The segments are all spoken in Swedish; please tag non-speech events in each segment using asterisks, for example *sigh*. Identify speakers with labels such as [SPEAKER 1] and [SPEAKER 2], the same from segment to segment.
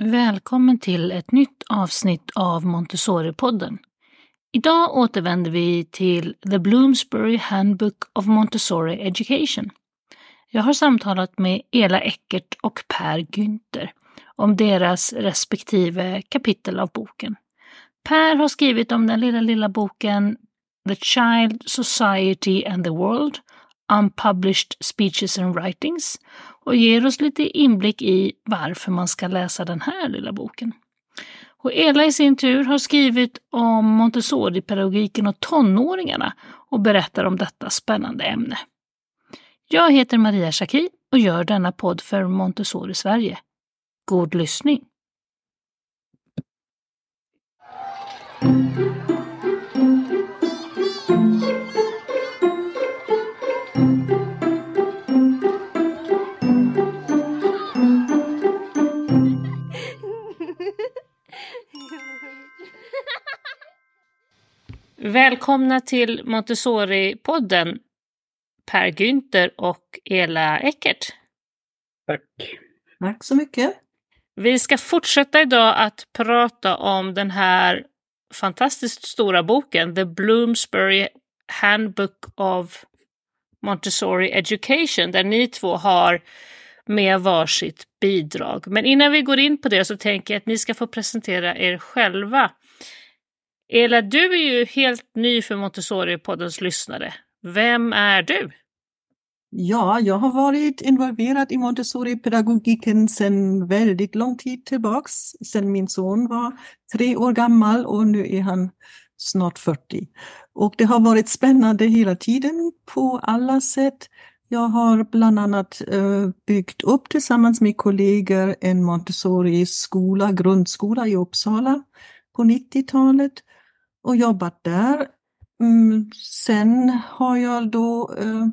[SPEAKER 1] Välkommen till ett nytt avsnitt av Montessori-podden. Idag återvänder vi till The Bloomsbury Handbook of Montessori Education. Jag har samtalat med Ela Eckert och Per Günther om deras respektive kapitel av boken. Per har skrivit om den lilla, lilla boken The Child, Society and the World, Unpublished Speeches and Writings och ger oss lite inblick i varför man ska läsa den här lilla boken. Och Ela i sin tur har skrivit om Montessori-pedagogiken och tonåringarna och berättar om detta spännande ämne. Jag heter Maria Schacki och gör denna podd för Montessori Sverige. God lyssning! Välkomna till Montessori-podden Per Günther och Ela Eckert.
[SPEAKER 2] Tack.
[SPEAKER 3] Tack så mycket.
[SPEAKER 1] Vi ska fortsätta idag att prata om den här fantastiskt stora boken, The Bloomsbury Handbook of Montessori Education, där ni två har med varsitt bidrag. Men innan vi går in på det så tänker jag att ni ska få presentera er själva. Ela, du är ju helt ny för Montessori-poddens lyssnare. Vem är du?
[SPEAKER 3] Ja, jag har varit involverad i Montessori-pedagogiken sedan väldigt lång tid tillbaks. Sedan min son var tre år gammal och nu är han snart 40. Och det har varit spännande hela tiden på alla sätt. Jag har bland annat eh, byggt upp tillsammans med kollegor en Montessori-skola, grundskola i Uppsala på 90-talet och jobbat där. Mm, sen har jag då eh,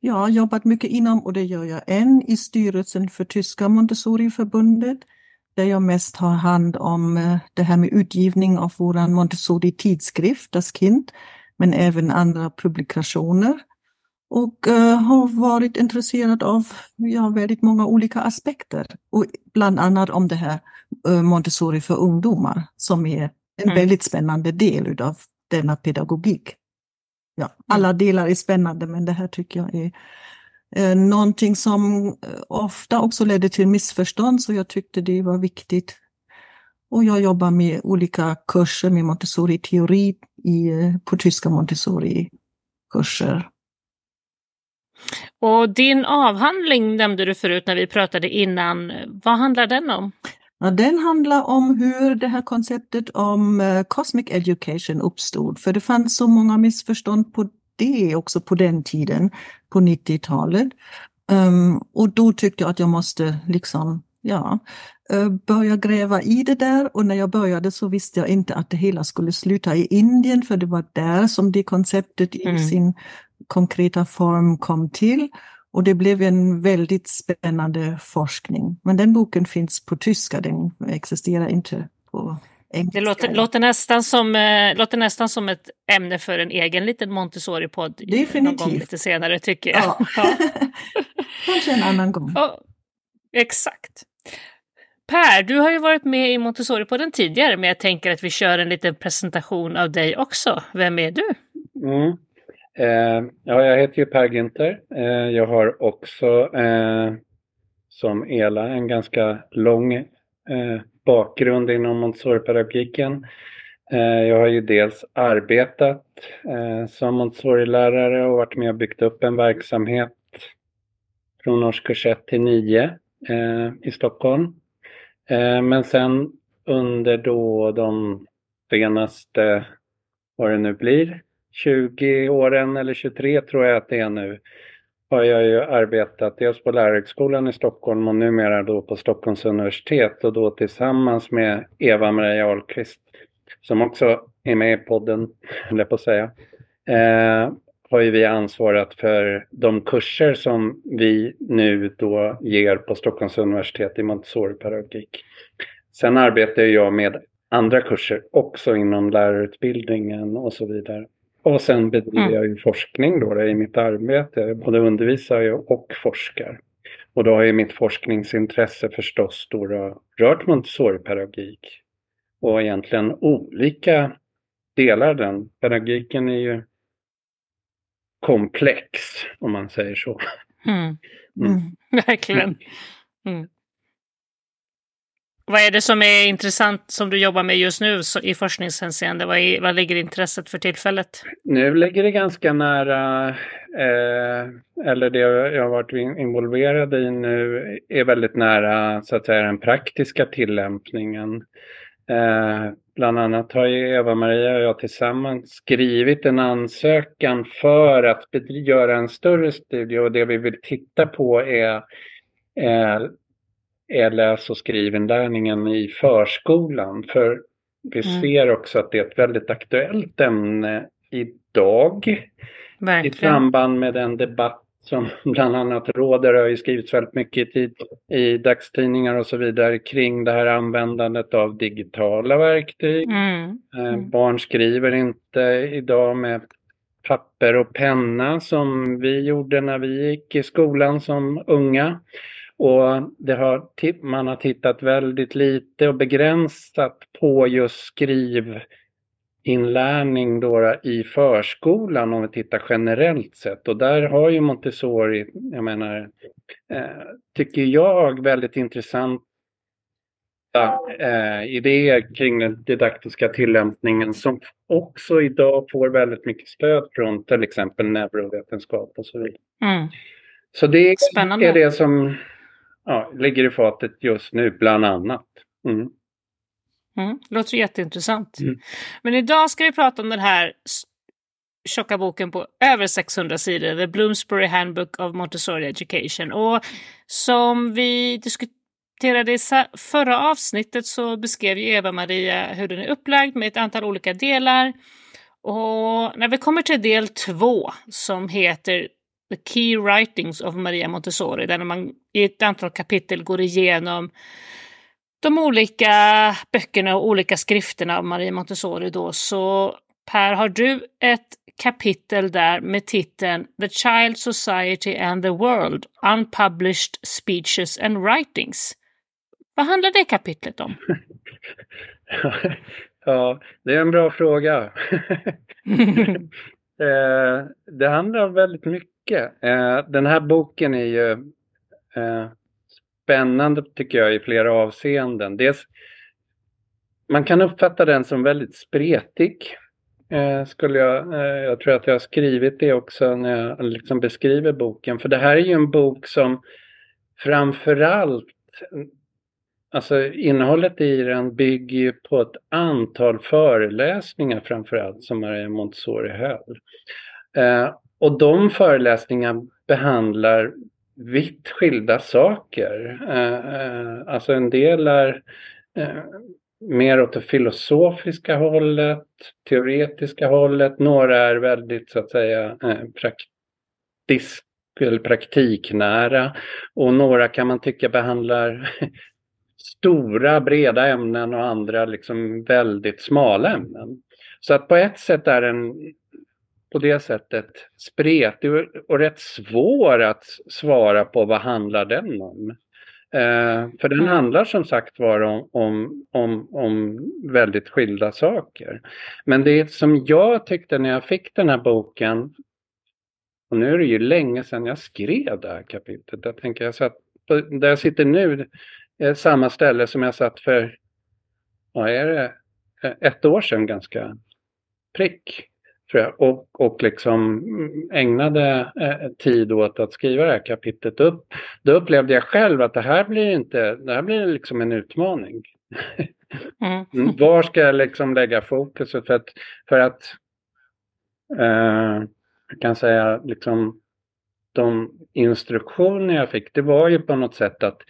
[SPEAKER 3] ja, jobbat mycket inom, och det gör jag än, i styrelsen för Tyska Montessoriförbundet. där jag mest har hand om eh, det här med utgivning av vår Montessori-tidskrift, Das Kind, men även andra publikationer. Och uh, har varit intresserad av ja, väldigt många olika aspekter. Och bland annat om det här Montessori för ungdomar, som är en mm. väldigt spännande del av denna pedagogik. Ja, mm. alla delar är spännande men det här tycker jag är eh, någonting som eh, ofta också ledde till missförstånd så jag tyckte det var viktigt. Och jag jobbar med olika kurser med Montessori-teori eh, på tyska Montessori-kurser.
[SPEAKER 1] Och din avhandling nämnde du förut när vi pratade innan. Vad handlar den om?
[SPEAKER 3] Den handlar om hur det här konceptet om uh, cosmic education uppstod. För det fanns så många missförstånd på det också på den tiden, på 90-talet. Um, ehm, och då tyckte jag att jag måste liksom, ja, uh, börja gräva i det där. Och när jag började så visste jag inte att det hela skulle sluta i Indien, för det var där som det konceptet mm. i sin konkreta form kom till. Och det blev en väldigt spännande forskning. Men den boken finns på tyska, den existerar inte på engelska.
[SPEAKER 1] Det låter, låter, nästan som, äh, låter nästan som ett ämne för en egen liten Montessori-podd.
[SPEAKER 3] Definitivt.
[SPEAKER 1] Någon gång lite senare tycker jag.
[SPEAKER 3] Ja. *laughs* *laughs* Kanske en annan gång.
[SPEAKER 1] Oh, exakt. Per, du har ju varit med i Montessori-podden tidigare, men jag tänker att vi kör en liten presentation av dig också. Vem är du?
[SPEAKER 2] Mm. Ehm, ja, jag heter ju Per Günther. Ehm, jag har också ehm, som Ela en ganska lång bakgrund inom Montessori-pedagogiken. Jag har ju dels arbetat som Montessori-lärare och varit med och byggt upp en verksamhet från årskurs 1 till 9 i Stockholm. men sen under då de senaste, vad det nu blir, 20 åren eller 23 tror jag att det är nu har jag ju arbetat dels på Lärarhögskolan i Stockholm och numera då på Stockholms universitet och då tillsammans med Eva-Maria Ahlqvist som också är med i podden, höll på att säga. Eh, har ju vi ansvarat för de kurser som vi nu då ger på Stockholms universitet i Montessori-pedagogik. Sen arbetar jag med andra kurser också inom lärarutbildningen och så vidare. Och sen bedriver mm. jag ju forskning då, i mitt arbete. Jag både undervisar och forskar. Och då har ju mitt forskningsintresse förstås då rört Montessori-pedagogik. Och egentligen olika delar den. Pedagogiken är ju komplex om man säger så.
[SPEAKER 1] Mm. Mm. *laughs* Verkligen. Mm. Vad är det som är intressant som du jobbar med just nu i forskningshänseende? Vad, är, vad ligger intresset för tillfället?
[SPEAKER 2] Nu ligger det ganska nära, eh, eller det jag har varit involverad i nu är väldigt nära så att säga den praktiska tillämpningen. Eh, bland annat har ju Eva-Maria och jag tillsammans skrivit en ansökan för att göra en större studie och det vi vill titta på är är är läs och skrivinlärningen i förskolan. För vi mm. ser också att det är ett väldigt aktuellt ämne idag. Verkligen. I samband med den debatt som *laughs* bland annat råder, det har ju skrivits väldigt mycket i, i dagstidningar och så vidare kring det här användandet av digitala verktyg. Mm. Eh, mm. Barn skriver inte idag med papper och penna som vi gjorde när vi gick i skolan som unga. Och det har, man har tittat väldigt lite och begränsat på just skrivinlärning då i förskolan om vi tittar generellt sett. Och där har ju Montessori, jag menar, eh, tycker jag, väldigt intressanta eh, idéer kring den didaktiska tillämpningen som också idag får väldigt mycket stöd från till exempel neurovetenskap och så vidare. Mm. Så det Spännande. är det som ja, ligger i fatet just nu, bland annat. Mm.
[SPEAKER 1] Mm, låter jätteintressant. Mm. Men idag ska vi prata om den här tjocka boken på över 600 sidor, The Bloomsbury Handbook of Montessori Education. Och som vi diskuterade i förra avsnittet så beskrev ju Eva-Maria hur den är upplagd med ett antal olika delar. Och när vi kommer till del två som heter The Key Writings of Maria Montessori, där man i ett antal kapitel går igenom de olika böckerna och olika skrifterna av Maria Montessori då. Så Per, har du ett kapitel där med titeln The Child Society and the World, Unpublished Speeches and Writings. Vad handlar det kapitlet om? *laughs*
[SPEAKER 2] ja, det är en bra fråga. *laughs* *laughs* Eh, det handlar väldigt mycket. Eh, den här boken är ju eh, spännande tycker jag i flera avseenden. Dels, man kan uppfatta den som väldigt spretig. Eh, skulle jag, eh, jag tror att jag har skrivit det också när jag liksom beskriver boken. För det här är ju en bok som framförallt Alltså innehållet i den bygger ju på ett antal föreläsningar framförallt som Maria Montessori höll. Eh, och de föreläsningarna behandlar vitt skilda saker. Eh, eh, alltså en del är eh, mer åt det filosofiska hållet, teoretiska hållet. Några är väldigt så att säga eh, praktisk eller praktiknära och några kan man tycka behandlar *laughs* stora breda ämnen och andra liksom väldigt smala ämnen. Så att på ett sätt är den på det sättet spretig och rätt svår att svara på vad handlar den om. Eh, för den mm. handlar som sagt var om, om, om, om väldigt skilda saker. Men det som jag tyckte när jag fick den här boken, och nu är det ju länge sedan jag skrev det här kapitlet, jag tänker jag satt, där jag sitter nu, eh, samma ställe som jag satt för, vad är det, eh, ett år sedan ganska prick. Tror jag. Och, och liksom ägnade eh, tid åt att skriva det här kapitlet upp. Då upplevde jag själv att det här blir inte, det här blir liksom en utmaning. Mm. mm. Var ska jag liksom lägga fokuset? För att, för att eh, jag kan säga liksom de instruktioner jag fick, det var ju på något sätt att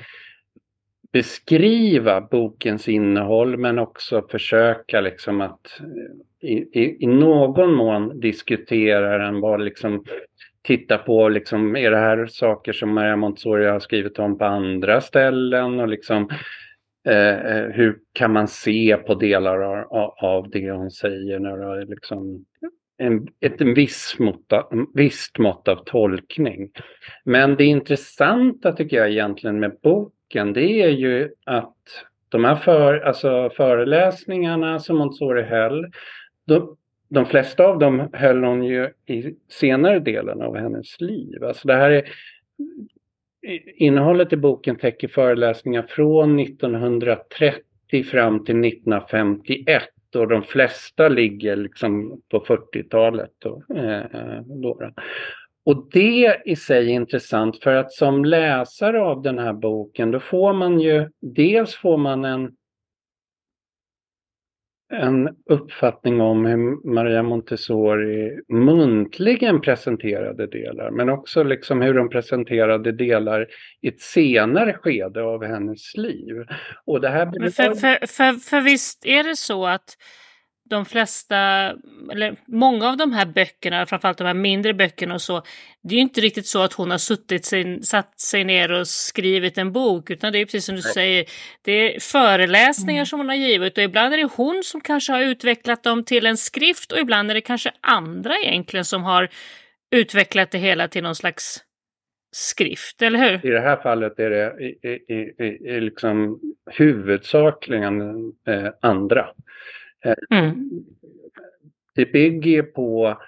[SPEAKER 2] beskriva bokens innehåll men också försöka liksom att eh, i, i, i någon mån diskutera den, bara liksom titta på liksom, är det här saker som Maria Montessori har skrivit om på andra ställen och liksom eh, eh hur kan man se på delar av, av det hon säger när det liksom en, ett en viss mått, av, visst mått av tolkning. Men det intressanta tycker jag egentligen med boken det är ju att de här för, alltså föreläsningarna som Montessori höll, de, de flesta av dem höll hon ju i senare delen av hennes liv. Alltså det här är, innehållet i boken täcker föreläsningar från 1930 fram till 1951 och de flesta ligger liksom på 40-talet. Eh, då. Och det i sig är intressant för att som läsare av den här boken då får man ju dels får man en en uppfattning om hur Maria Montessori muntligen presenterade delar men också liksom hur de presenterade delar i ett senare skede av hennes liv. Och det här...
[SPEAKER 1] För, för, för, för visst är det så att de flesta, eller många av de här böckerna, framförallt de här mindre böckerna och så, det är ju inte riktigt så att hon har suttit sig, satt sig ner och skrivit en bok, utan det är precis som du säger, det är föreläsningar mm. som hon har givit och ibland är det hon som kanske har utvecklat dem till en skrift och ibland är det kanske andra egentligen som har utvecklat det hela till någon slags skrift, eller hur?
[SPEAKER 2] I det här fallet är det i, i, i, i liksom huvudsakligen eh, andra. Eh, mm. Det bygger på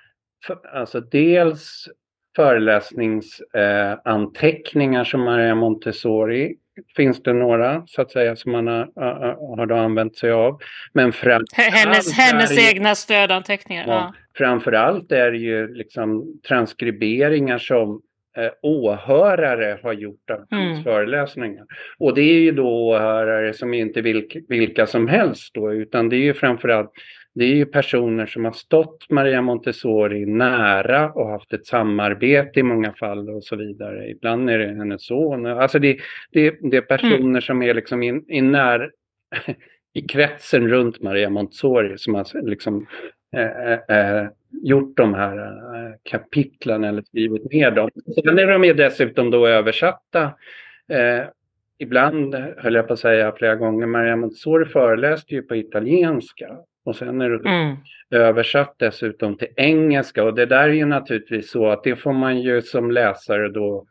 [SPEAKER 2] alltså dels föreläsningsanteckningar eh, som Maria Montessori finns det några så att säga som man har, har då använt sig av. Men
[SPEAKER 1] hennes, hennes ju, egna stödanteckningar. Ja, ja.
[SPEAKER 2] Framförallt är det ju liksom transkriberingar som eh, åhörare har gjort av mm. föreläsningar. Och det är ju då åhörare som inte vilka, vilka som helst då, utan det är ju framförallt det är ju personer som har stått Maria Montessori nära och haft ett samarbete i många fall och så vidare. Ibland är det hennes son. Alltså det, det, det är personer mm. som är liksom i, i, när, *laughs* i kretsen runt Maria Montessori som har liksom eh, eh, gjort de här eh, kapitlen eller skrivit ner dem. Sen är de ju dessutom då översatta. Eh, ibland, höll jag på att säga flera gånger, Maria Montessori föreläste ju på italienska. Och sen är det mm. översatt dessutom till engelska och det där är ju naturligtvis så att det får man ju som läsare då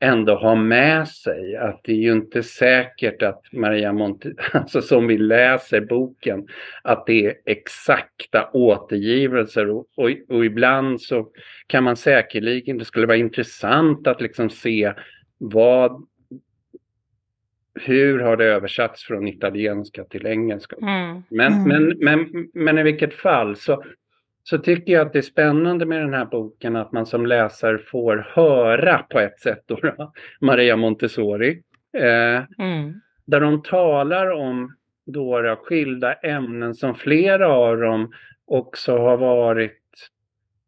[SPEAKER 2] ändå ha med sig att det är ju inte säkert att Maria Monti, *laughs* alltså som vi läser boken, att det är exakta återgivelser och, och, och, ibland så kan man säkerligen, det skulle vara intressant att liksom se vad hur har det översatts från italienska till engelska? Mm. Men, mm. Men, men, men i vilket fall så så tycker jag att det är spännande med den här boken att man som läsare får höra på ett sätt då, då Maria Montessori. Eh, mm. Där de talar om då, då skilda ämnen som flera av dem också har varit,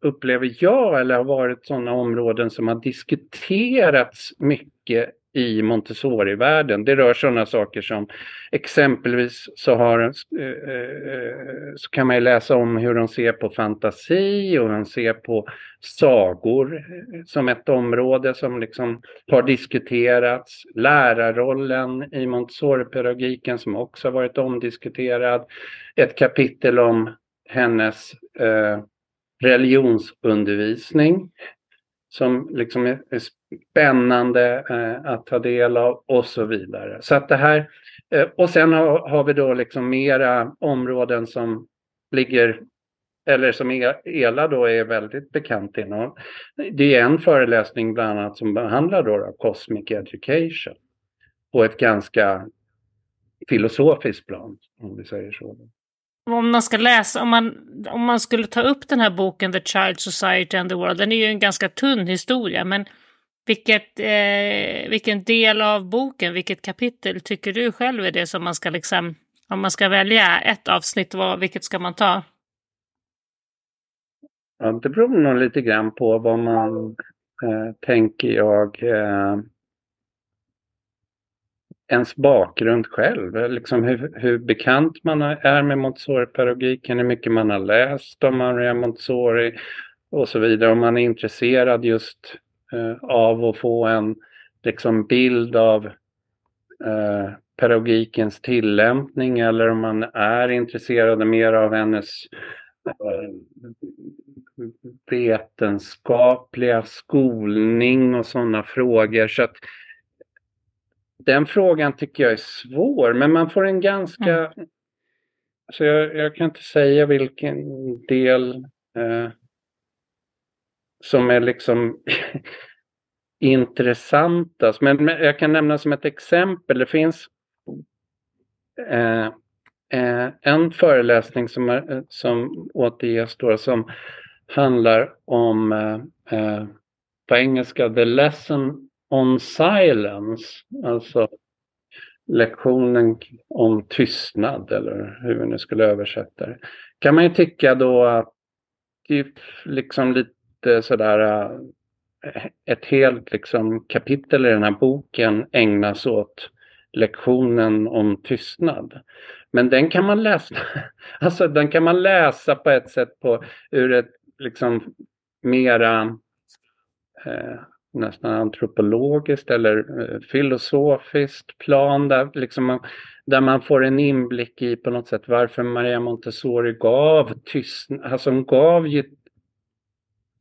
[SPEAKER 2] upplever jag, eller har varit sådana områden som har diskuterats mycket i Montessori-världen. Det rör sådana saker som exempelvis så, har, eh, eh, så kan man ju läsa om hur de ser på fantasi och de ser på sagor som ett område som liksom har diskuterats. Lärarrollen i Montessori-pedagogiken som också har varit omdiskuterad. Ett kapitel om hennes eh, religionsundervisning som liksom är, spännande eh, att ta del av och så vidare. Så att det här, eh, och sen har, har, vi då liksom mera områden som ligger, eller som e-, Ela då är väldigt bekant inom. Det är en föreläsning bland annat som behandlar då, då Cosmic Education på ett ganska filosofiskt plan, om vi säger så
[SPEAKER 1] om man ska läsa, om man, om man skulle ta upp den här boken The Child Society and the World, den är ju en ganska tunn historia, men vilket, eh, vilken del av boken, vilket kapitel tycker du själv är det som man ska liksom, om man ska välja ett avsnitt, vad, vilket ska man ta?
[SPEAKER 2] Ja, det beror nog lite grann på vad man eh, tänker jag eh, ens bakgrund själv, liksom hur, hur bekant man är med Montessori-pedagogiken, hur mycket man har läst om Maria Montessori och så vidare. Om man är intresserad just av att få en liksom, bild av eh, pedagogikens tillämpning eller om man är intresserad mer av hennes eh, vetenskapliga skolning och sådana frågor. Så att den frågan tycker jag är svår, men man får en ganska... Mm. Alltså jag, jag, kan inte säga vilken del eh, som är liksom *laughs* intressantast. Men, men jag kan nämna som ett exempel, det finns eh, eh, en föreläsning som, är, eh, som återges då som handlar om eh, eh, på engelska The Lesson on Silence, alltså lektionen om tystnad eller hur vi nu skulle översätta det. Kan man ju tycka då att det är liksom lite sådär eh, ett helt liksom kapitel i den här boken ägnas åt lektionen om tystnad. Men den kan man läsa, *laughs* alltså den kan man läsa på ett sätt på ur ett liksom mera eh, nästan antropologiskt eller eh, filosofiskt plan där, liksom man, där man får en inblick i på något sätt varför Maria Montessori gav tystnad, alltså hon gav ju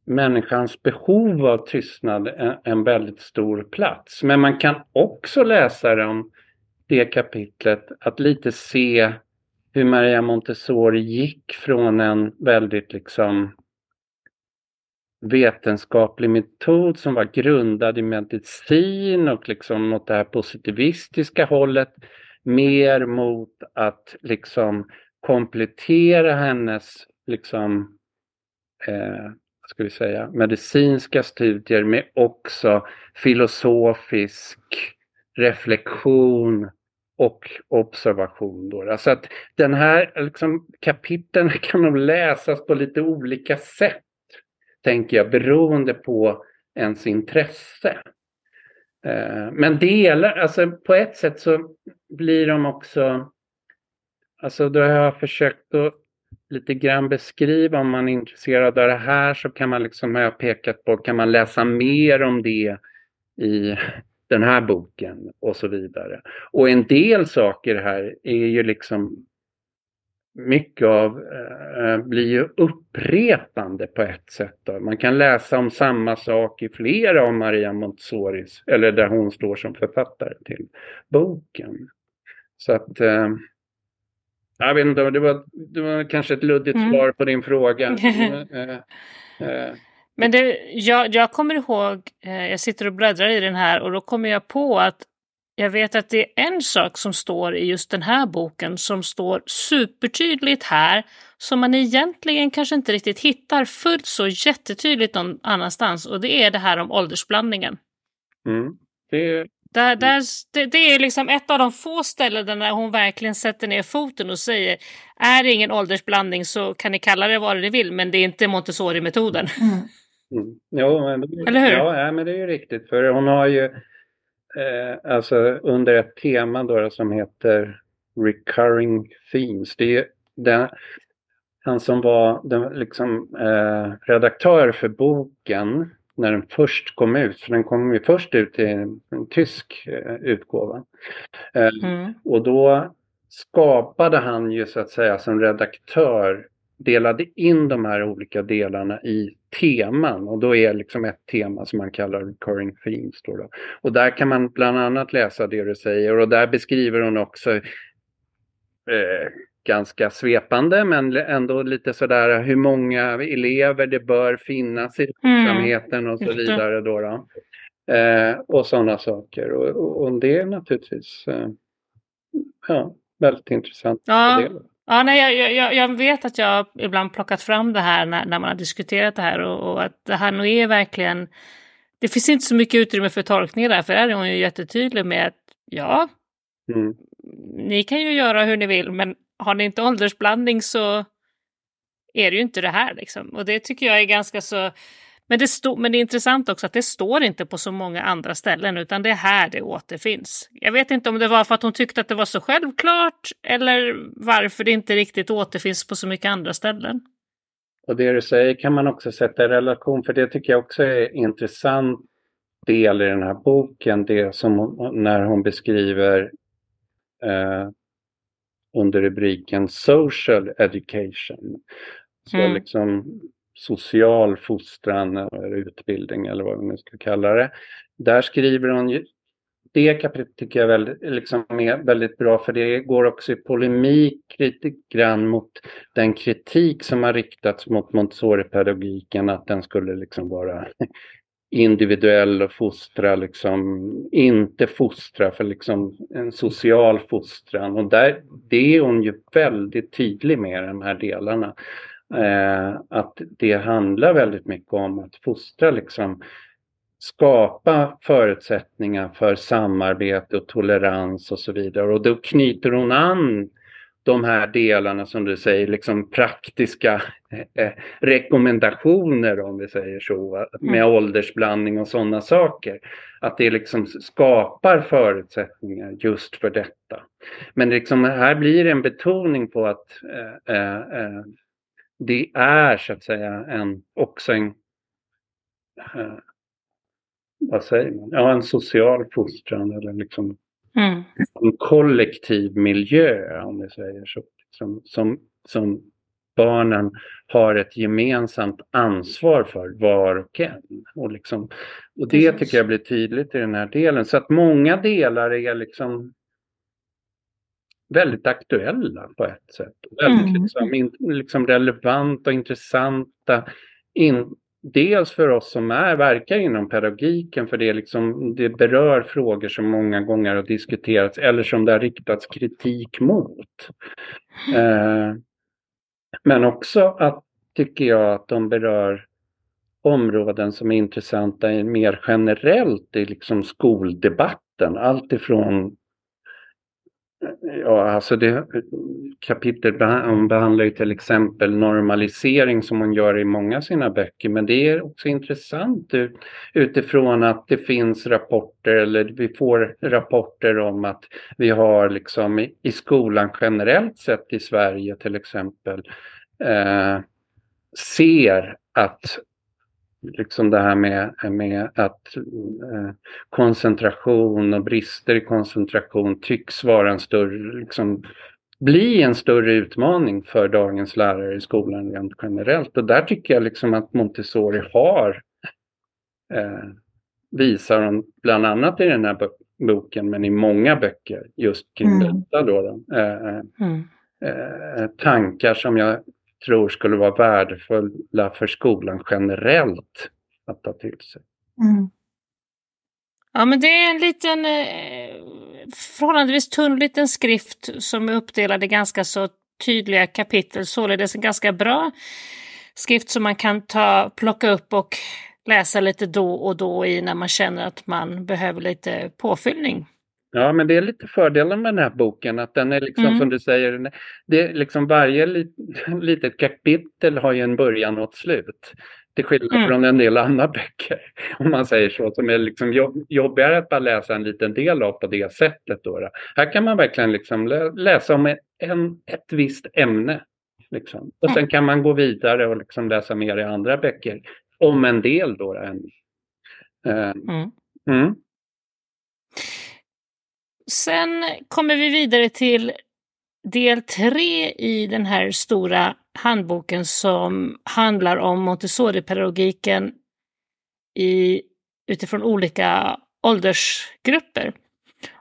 [SPEAKER 2] människans behov av tystnad en, en väldigt stor plats. Men man kan också läsa det om det kapitlet att lite se hur Maria Montessori gick från en väldigt liksom vetenskaplig metod som var grundad i medicin och liksom mot det här positivistiska hållet mer mot att liksom komplettera hennes liksom eh, ska vi säga, medicinska studier med också filosofisk reflektion och observation. Då. Alltså att den här liksom, kapitlen *laughs* kan nog läsas på lite olika sätt, tänker jag, beroende på ens intresse. Eh, men delar, alltså på ett sätt så blir de också, alltså då har jag försökt att lite grann beskriva om man är intresserad av det här så kan man liksom, har jag pekat på, kan man läsa mer om det i *laughs* den här boken och så vidare. Och en del saker här är ju liksom mycket av, eh, blir ju upprepande på ett sätt. Då. Man kan läsa om samma sak i flera av Maria Montsoris, eller där hon står som författare till boken. Så att eh, jag vet inte, det var, det var kanske ett luddigt mm. svar på din fråga. *laughs* Eh,
[SPEAKER 1] eh, men det, jag, jag kommer ihåg, eh, jag sitter och bläddrar i den här och då kommer jag på att jag vet att det är en sak som står i just den här boken som står supertydligt här som man egentligen kanske inte riktigt hittar fullt så jättetydligt någon annanstans och det är det här om åldersblandningen.
[SPEAKER 2] Mm. Det,
[SPEAKER 1] där, där, det, det, är liksom ett av de få ställen där hon verkligen sätter ner foten och säger är det ingen åldersblandning så kan ni kalla det vad ni vill men det är inte Montessori-metoden. Mm.
[SPEAKER 2] Mm. Jo, men,
[SPEAKER 1] Eller hur?
[SPEAKER 2] Ja, men det är ju riktigt. För hon har ju eh, alltså under ett tema då som heter Recurring Themes. Det är den, han som var den, liksom, eh, redaktör för boken när den först kom ut, för den kom ju först ut i en, en tysk eh, utgåva. Eh, mm. Och då skapade han ju så att säga som redaktör delade in de här olika delarna i teman och då är liksom ett tema som man kallar recurring themes. Då, då. Och där kan man bland annat läsa det du säger och där beskriver hon också eh, ganska svepande men ändå lite sådär hur många elever det bör finnas i mm. verksamheten och så vidare. Då, då. Eh, och sådana saker och, och, och, det är naturligtvis eh, ja, väldigt intressant.
[SPEAKER 1] Ja. Ja, nej, jag, jag, jag, vet att jag ibland plockat fram det här när, när man har diskuterat det här och, och, att det här nog är verkligen... Det finns inte så mycket utrymme för tolkningar där, för där är hon ju jättetydlig med att ja, mm. ni kan ju göra hur ni vill, men har ni inte åldersblandning så är det ju inte det här liksom. Och det tycker jag är ganska så men det, stod, men det är intressant också att det står inte på så många andra ställen utan det är här det återfinns. Jag vet inte om det var för att hon tyckte att det var så självklart eller varför det inte riktigt återfinns på så mycket andra ställen.
[SPEAKER 2] Och det du säger kan man också sätta i relation, för det tycker jag också är intressant del i den här boken, det som när hon beskriver eh, under rubriken Social Education. Så mm. liksom social fostran eller utbildning eller vad vi nu ska kalla det. Där skriver hon ju, det kapitlet tycker jag väldigt, liksom är väldigt bra för det går också i polemik lite grann mot den kritik som har riktats mot Montessori-pedagogiken att den skulle liksom vara individuell och fostra, liksom, inte fostra för liksom en social fostran. Och där, det är hon ju väldigt tydlig med de här delarna. Eh, att det handlar väldigt mycket om att fostra, liksom, skapa förutsättningar för samarbete och tolerans och så vidare. Och då knyter hon an de här delarna som du säger, liksom praktiska eh, rekommendationer om vi säger så, med mm. åldersblandning och sådana saker. Att det liksom skapar förutsättningar just för detta. Men liksom här blir det en betoning på att eh, eh, eh det är så att säga en, också en eh, vad säger man, ja en social fostran eller liksom Mm. En kollektiv miljö, om vi säger så. Som, som, som barnen har ett gemensamt ansvar för, var och en. Och, liksom, och det tycker jag blir tydligt i den här delen. Så att många delar är liksom väldigt aktuella på ett sätt. Väldigt mm. liksom, in, liksom relevanta och intressanta. In, dels för oss som är, verkar inom pedagogiken, för det, liksom, det berör frågor som många gånger har diskuterats eller som det har riktats kritik mot. Eh, men också att, tycker jag, att de berör områden som är intressanta mer generellt i liksom skoldebatten. Allt ifrån Ja, alltså det kapitlet behandlar ju till exempel normalisering som hon gör i många av sina böcker. Men det är också intressant utifrån att det finns rapporter eller vi får rapporter om att vi har liksom i, skolan generellt sett i Sverige till exempel eh, ser att liksom det här med, med att eh, koncentration och brister i koncentration tycks vara en större, liksom, bli en större utmaning för dagens lärare i skolan rent generellt. Och där tycker jag liksom att Montessori har, eh, visar hon bland annat i den här boken, men i många böcker just kring mm. detta då. eh, eh mm. eh, tankar som jag tror skulle vara värdefulla för skolan generellt att ta till sig. Mm.
[SPEAKER 1] Ja, men det är en liten eh, förhållandevis tunn liten skrift som är uppdelad i ganska så tydliga kapitel, således en ganska bra skrift som man kan ta, plocka upp och läsa lite då och då i när man känner att man behöver lite påfyllning.
[SPEAKER 2] Ja, men det är lite fördelen med den här boken att den är liksom mm. som du säger, det är liksom varje lit, *laughs* litet kapitel har ju en början och ett slut. Till skillnad mm. från en del andra böcker, *laughs* om man säger så, som är liksom jobb, jobbigare att bara läsa en liten del av på det sättet. Då, då. Här kan man verkligen liksom läsa om en, ett visst ämne. Liksom. Och sen kan man gå vidare och liksom läsa mer i andra böcker om en del. Då, då än, uh, mm.
[SPEAKER 1] Sen kommer vi vidare till del tre i den här stora handboken som handlar om Montessori-pedagogiken i, utifrån olika åldersgrupper.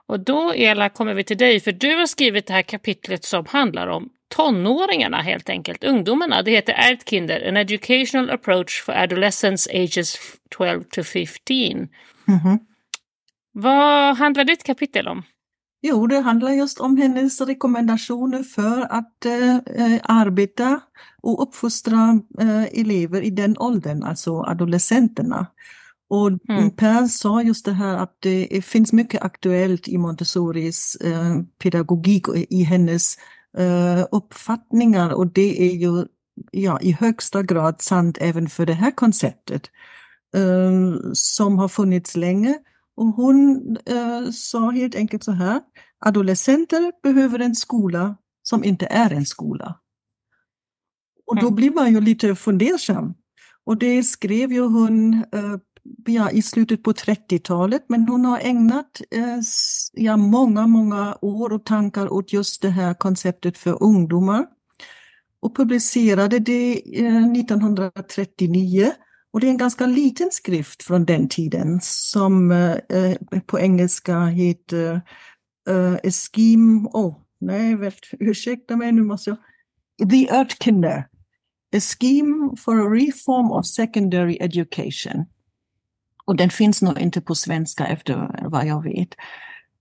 [SPEAKER 1] Och då, Ela, kommer vi till dig, för du har skrivit det här kapitlet som handlar om tonåringarna helt enkelt, ungdomarna. Det heter Erdkinder, an educational approach for adolescents ages 12 to 15. Mm -hmm. Vad handlar ditt kapitel om?
[SPEAKER 3] Jo, det handlar just om hennes rekommendationer för att eh, eh, arbeta och uppfostra eh, elever i den åldern, alltså adolescenterna. Och mm. Per sa just det här att det finns mycket aktuellt i Montessoris eh, pedagogik och i hennes eh, uppfattningar och det är ju ja, i högsta grad sant även för det här konceptet eh, som har funnits länge och hon eh, sa helt enkelt så här, adolescenter behöver en skola som inte är en skola. Och då mm. blir man ju lite fundersam. Och det skrev ju hon eh, ja, i slutet på 30-talet, men hon har ägnat eh, ja, många, många år och tankar åt just det här konceptet för ungdomar. och publicerade det 1939. Och det är en ganska liten skrift från den tiden som eh, på engelska heter A Scheme, oh, nej, ursäkta mig, nu måste jag The Örtkinder, A Scheme for a Reform of Secondary Education. Och den finns nog inte på svenska efter vad jag vet.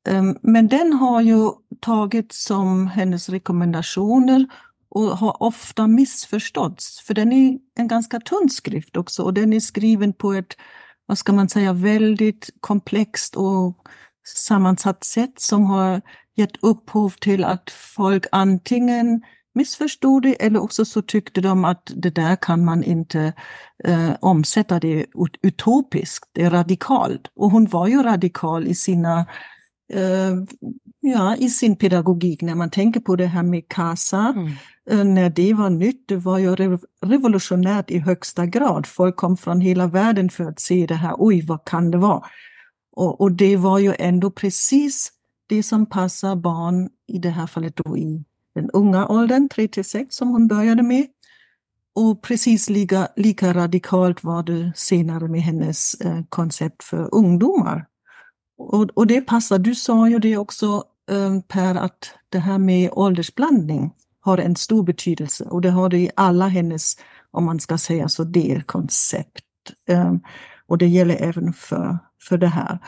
[SPEAKER 3] Ehm, men den har ju tagits som hennes rekommendationer och har ofta missförståtts. För den är en ganska tunn skrift också och den är skriven på ett, vad ska man säga, väldigt komplext och sammansatt sätt som har gett upphov till att folk antingen missförstod det eller också så tyckte de att det där kan man inte eh, omsätta det är utopiskt, det är radikalt. Och hon var ju radikal i sina eh, ja, i sin pedagogik när man tänker på det här med KASA. Mm. När det var nytt, det var ju revolutionärt i högsta grad. Folk kom från hela världen för att se det här, oj vad kan det vara? Och, och det var ju ändå precis det som passar barn, i det här fallet då i den unga åldern, 3 till 6 som hon började med. Och precis lika, lika radikalt var det senare med hennes eh, koncept för ungdomar. Och, och det passar, du sa ju det också eh, Per, att det här med åldersblandning har en stor betydelse och det har det i alla hennes, om man ska säga så, delkoncept. Eh, och det gäller även för, för det här.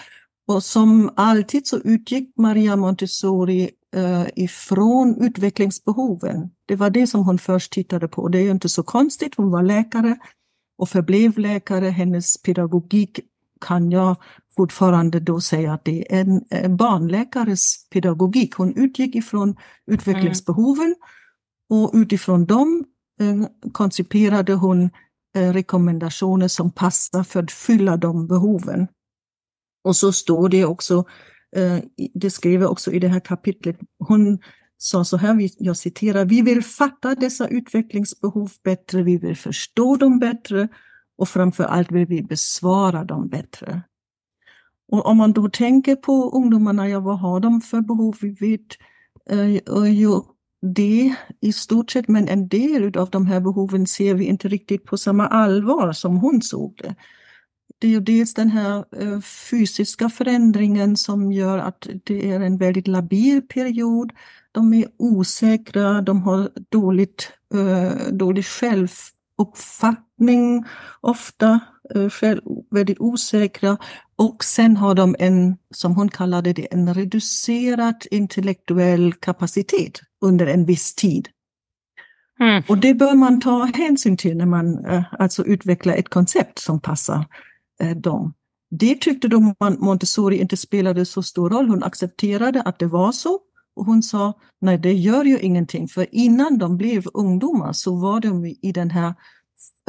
[SPEAKER 3] Och som alltid så utgick Maria Montessori uh, ifrån utvecklingsbehoven. Det var det som hon först tittade på. Det är ju inte så konstigt, hon var läkare och förblev läkare. Hennes pedagogik kan jag fortfarande då säga att det är en, barnläkares pedagogik. Hon utgick ifrån utvecklingsbehoven mm och utifrån dem eh, konciperade hon eh, rekommendationer som passar för att fylla de behoven. Och så står det också, eh, det skriver också i det här kapitlet, hon sa så här, jag citerar, vi vill fatta dessa utvecklingsbehov bättre, vi vill förstå dem bättre och framför allt vill vi besvara dem bättre. Och om man då tänker på ungdomarna, ja vad har de för behov? Vi vet eh, ju det i stort sett, men en del av de här behoven ser vi inte riktigt på samma allvar som hon såg det det är ju dels den här eh, fysiska förändringen som gör att det är en väldigt labil period. De är osäkra, de har dåligt, eh, dålig självuppfattning ofta, eh, väldigt osäkra. Och sen har de en, som hon kallade det, en reducerad intellektuell kapacitet under en viss tid. Mm. Och det bör man ta hänsyn till när man alltså utvecklar ett koncept som passar Eh, dem. Det tyckte de Montessori inte spelade så stor roll. Hon accepterade att det var så. Och hon sa, nej det gör ju ingenting, för innan de blev ungdomar så var de i den här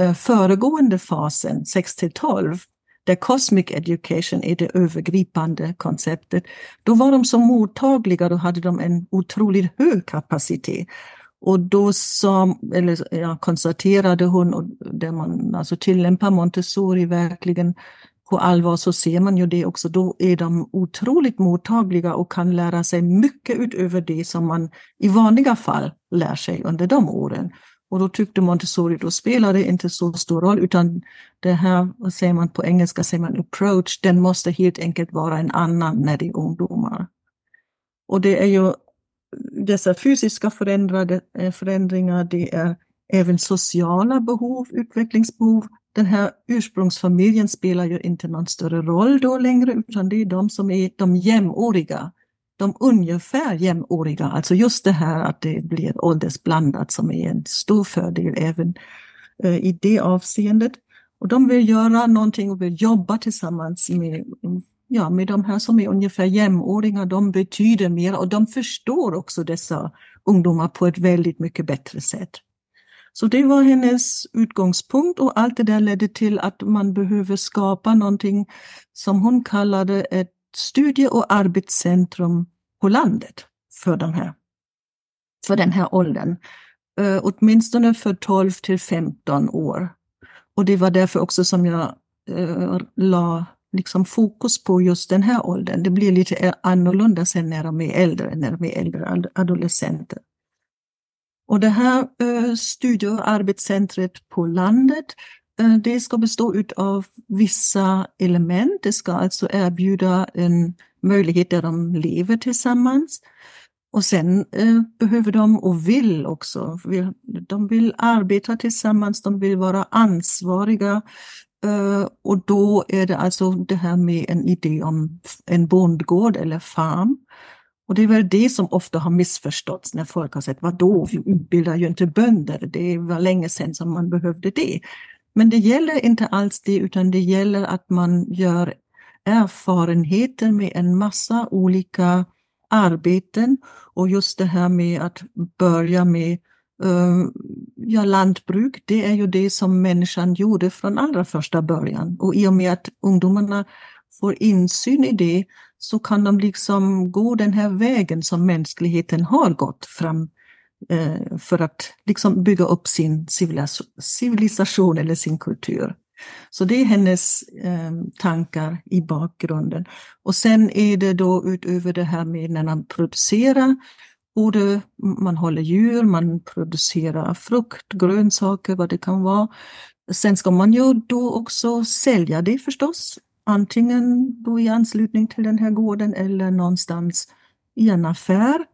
[SPEAKER 3] eh, föregående fasen, 6 till 12, där cosmic education är det övergripande konceptet. Då var de så mottagliga, då hade de en otroligt hög kapacitet. Och då sa, eller, ja, konstaterade hon, och där man alltså tillämpar Montessori verkligen på allvar, så ser man ju det också. Då är de otroligt mottagliga och kan lära sig mycket utöver det som man i vanliga fall lär sig under de åren. Och då tyckte Montessori, då spelade det inte så stor roll, utan det här, vad säger man på engelska, säger man approach, den måste helt enkelt vara en annan när det är ungdomar. Och det är ju dessa fysiska eh, förändringar, det är även sociala behov, utvecklingsbehov. Den här ursprungsfamiljen spelar ju inte någon större roll då längre, utan det är de som är de jämnåriga, de ungefär jämnåriga. Alltså just det här att det blir åldersblandat som är en stor fördel även eh, i det avseendet. Och de vill göra någonting och vill jobba tillsammans med ja, med de här som är ungefär jämnåringar, de betyder mer och de förstår också dessa ungdomar på ett väldigt mycket bättre sätt. Så det var hennes utgångspunkt och allt det där ledde till att man behöver skapa någonting som hon kallade ett studie och arbetscentrum på landet för den här, för den här åldern. Uh, åtminstone för 12 till 15 år. Och det var därför också som jag uh, la liksom fokus på just den här åldern. Det blir lite annorlunda sen när de är äldre, när de är äldre adolescenter. Och det här eh, studie och arbetscentret på landet, Eh, det ska bestå av vissa element. Det ska alltså erbjuda en möjlighet där de lever tillsammans. Och sen eh, behöver de och vill också, vill, de vill arbeta tillsammans, de vill vara ansvariga. Eh, och då är det alltså det här med en idé om en bondgård eller farm. Och det är väl det som ofta har missförståtts när folk har sagt, vadå, vi utbildar ju inte bönder, det var länge sedan som man behövde det. Men det gäller inte alls det, utan det gäller att man gör erfarenheter med en massa olika arbeten och just det här med att börja med eh, ja, lantbruk, det är ju det som människan gjorde från allra första början. Och i och med att ungdomarna får insyn i det så kan de liksom gå den här vägen som mänskligheten har gått fram Eh, för att liksom bygga upp sin civilisation eller sin kultur. Så det är hennes eh, tankar i bakgrunden. Och sen är det då utöver det här med när man producerar, både man håller djur, man producerar frukt, grönsaker, vad det kan vara. Sen ska man ju då också sälja det förstås. Antingen då i anslutning till den här gården eller någonstans i en affär.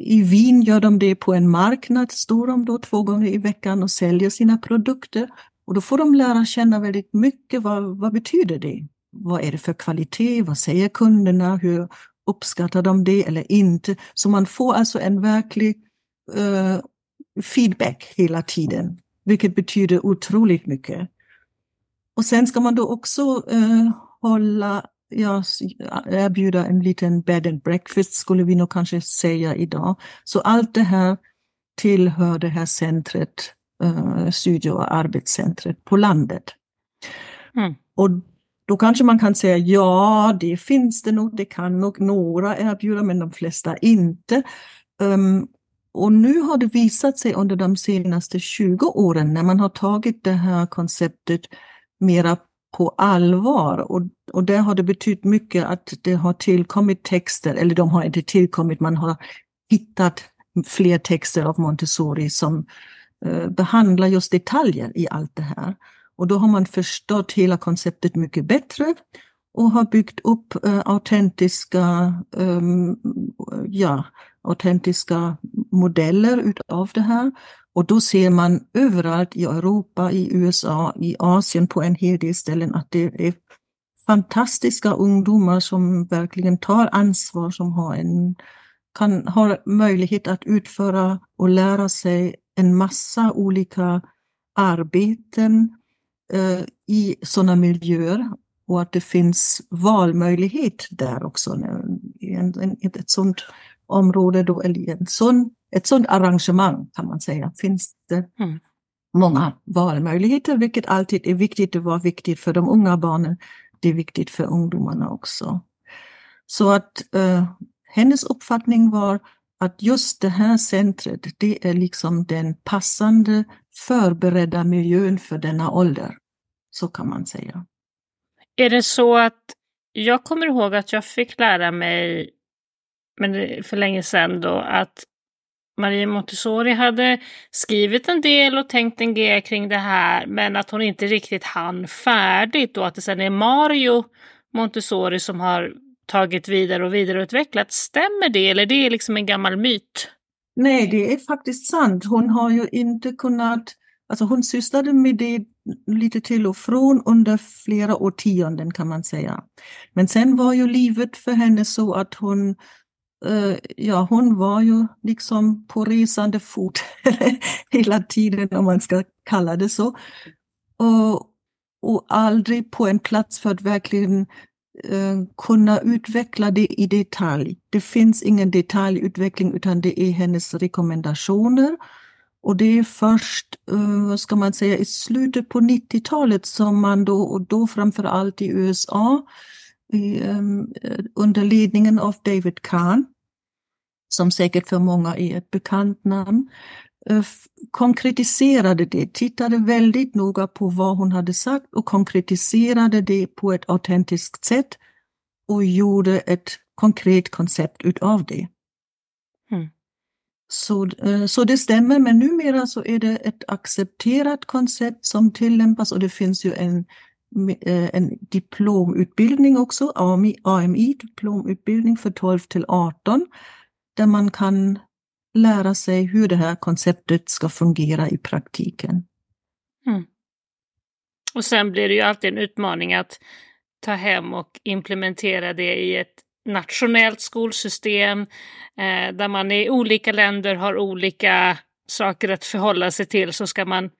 [SPEAKER 3] I Wien gör de det på en marknad, står de då två gånger i veckan och säljer sina produkter. Och då får de lära känna väldigt mycket vad, vad betyder det? Vad är det för kvalitet? Vad säger kunderna? Hur uppskattar de det eller inte? Så man får alltså en verklig uh, feedback hela tiden, vilket betyder otroligt mycket. Och sen ska man då också uh, hålla, ja, erbjuda en liten bed and breakfast skulle vi nog kanske säga idag. Så allt det här tillhör det här centret eh, studie och arbetscentret på landet. Mm. Och då kanske man kan säga ja, det finns det nog, det kan nog några erbjuda, men de flesta inte. Um, och nu har det visat sig under de senaste 20 åren när man har tagit det här konceptet mera på allvar och, och där har det betytt mycket att det har tillkommit texter, eller de har inte tillkommit, man har hittat fler texter av Montessori som Eh, behandlar just detaljer i allt det här. Och då har man förstått hela konceptet mycket bättre och har byggt upp eh, autentiska, eh, ja, autentiska modeller utav det här. Och då ser man överallt i Europa, i USA, i Asien på en hel del ställen att det är fantastiska ungdomar som verkligen tar ansvar, som har, en, kan, har möjlighet att utföra och lära sig en massa olika arbeten eh, i sådana miljöer och att det finns valmöjlighet där också. I en, en, ett sådant område då, eller en sån, ett sådant arrangemang kan man säga, finns det mm. många valmöjligheter, vilket alltid är viktigt. Det var viktigt för de unga barnen. Det är viktigt för ungdomarna också. Så att eh, hennes uppfattning var att just det här centret, det är liksom den passande förberedda miljön för denna ålder. Så kan man säga.
[SPEAKER 1] Är det så att jag kommer ihåg att jag fick lära mig, men för länge sedan då, att Maria Montessori hade skrivit en del och tänkt en grej kring det här, men att hon inte riktigt hann färdigt och att det sen är Mario Montessori som har tagit vidare och vidareutvecklat. Stämmer det eller det är liksom en gammal myt?
[SPEAKER 3] Nej, det är faktiskt sant. Hon har ju inte kunnat, alltså hon sysslade med det lite till och från under flera årtionden kan man säga. Men sen var ju livet för henne så att hon Eh, ja, hon var ju liksom på resande fot *laughs* hela tiden om man ska kalla det så. Och, och aldrig på en plats för att verkligen Eh, kunna utveckla det i detalj. Det finns ingen detaljutveckling utan det är hennes rekommendationer. Och det är först, eh, vad ska man säga, i slutet på 90-talet som man då, och då framför allt i USA, i, um, under ledningen av David Kahn, som säkert för många är ett bekant namn, Eh, konkretiserade det, tittade väldigt noga på vad hon hade sagt och konkretiserade det på ett autentiskt sätt och gjorde ett konkret koncept utav det.
[SPEAKER 1] Mm.
[SPEAKER 3] Så, eh, så det stämmer, men numera så är det ett accepterat koncept som tillämpas och det finns ju en, eh, en diplomutbildning också, AMI, AMI diplomutbildning för 12 till 18, där man kan lära sig hur det här konceptet ska fungera i praktiken.
[SPEAKER 1] Mm. Och sen blir det ju alltid en utmaning att ta hem och implementera det i ett nationellt skolsystem eh, där man i olika länder har olika saker att förhålla sig till så ska man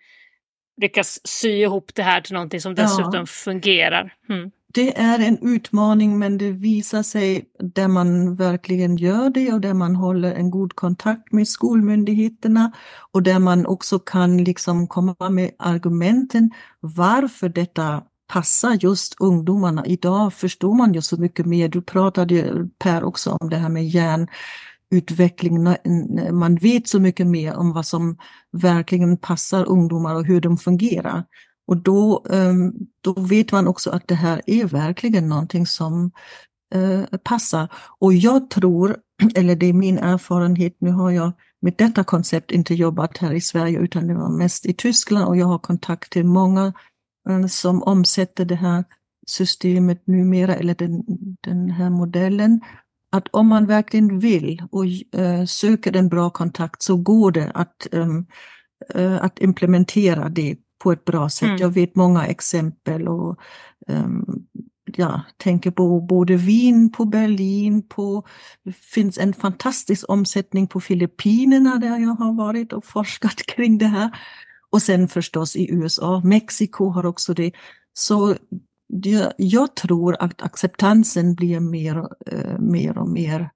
[SPEAKER 1] lyckas sy ihop det här till någonting som dessutom ja. fungerar. Mm.
[SPEAKER 3] Det är en utmaning men det visar sig där man verkligen gör det och där man håller en god kontakt med skolmyndigheterna och där man också kan liksom komma med argumenten varför detta passar just ungdomarna. Idag förstår man ju så mycket mer. Du pratade Per också om det här med hjärnutveckling. Man vet så mycket mer om vad som verkligen passar ungdomar och hur de fungerar. Och då, ehm, då vet man också att det här är verkligen någonting som eh, passar. Och jag tror, *clears throat* eller det är min erfarenhet, nu har jag med detta koncept inte jobbat här i Sverige utan det var mest i Tyskland och jag har kontakt till många eh, som omsätter det här systemet numera, eller den, den här modellen, att om man verkligen vill och eh, söker en bra kontakt så går det att, ehm, att implementera det på ett bra sätt. Mm. Jag vet många exempel och ähm, ja, tänker på både Wien, på Berlin, på, det finns en fantastisk omsättning på Filippinerna där jag har varit och forskat *laughs* kring det här. Och sen förstås i USA, Mexiko har också det. Så det, jag tror att acceptansen blir mer, uh, mer och mer,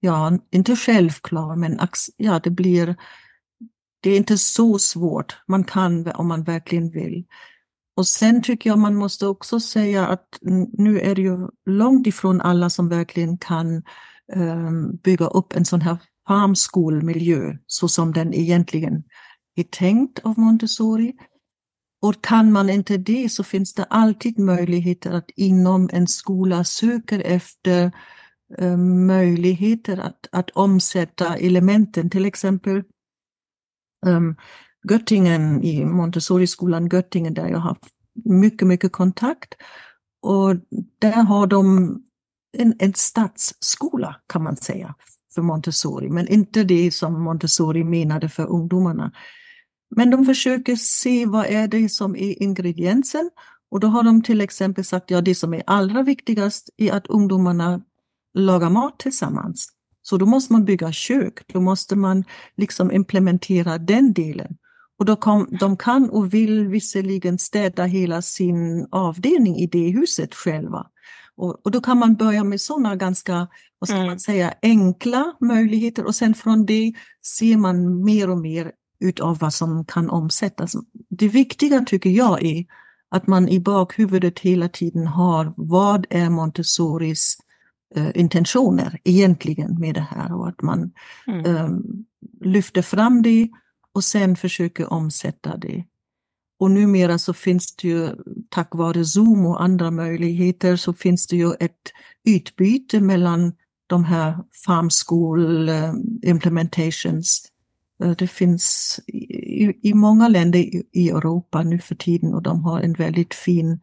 [SPEAKER 3] ja, inte självklar, men ja, det blir, det är inte så svårt. Man kan om man verkligen vill. Och sen tycker jag man måste också säga att nu är det ju långt ifrån alla som verkligen kan um, bygga upp en sån här farmskolmiljö så som den egentligen är tänkt av Montessori. Och kan man inte det så finns det alltid möjligheter att inom en skola söka efter eh, möjligheter att, att omsätta elementen, till exempel ähm, Göttingen i Montessori-skolan Göttingen där jag har mycket, mycket kontakt. Och där har de en, en stadsskola kan man säga för Montessori, men inte det som Montessori menade för ungdomarna. Men de försöker se vad är det som är ingrediensen och då har de till exempel sagt ja det som är allra viktigast är att ungdomarna lagar mat tillsammans. Så då måste man bygga kök, då måste man liksom implementera den delen. Och då kom, de kan och vill visserligen städa hela sin avdelning i det huset själva. Och, och då kan man börja med sådana ganska, vad ska mm. man säga, enkla möjligheter och sen från det ser man mer och mer utav vad som kan omsättas. Det viktiga tycker jag är att man i bakhuvudet hela tiden har vad är Montessoris intentioner egentligen med det här och att man mm. eh, lyfter fram det och sen försöker omsätta det. Och numera så finns det ju tack vare Zoom och andra möjligheter så finns det ju ett utbyte mellan de här farm school eh, implementations Eh, det finns i, i många länder i, i, Europa nu för tiden och de har en väldigt fin,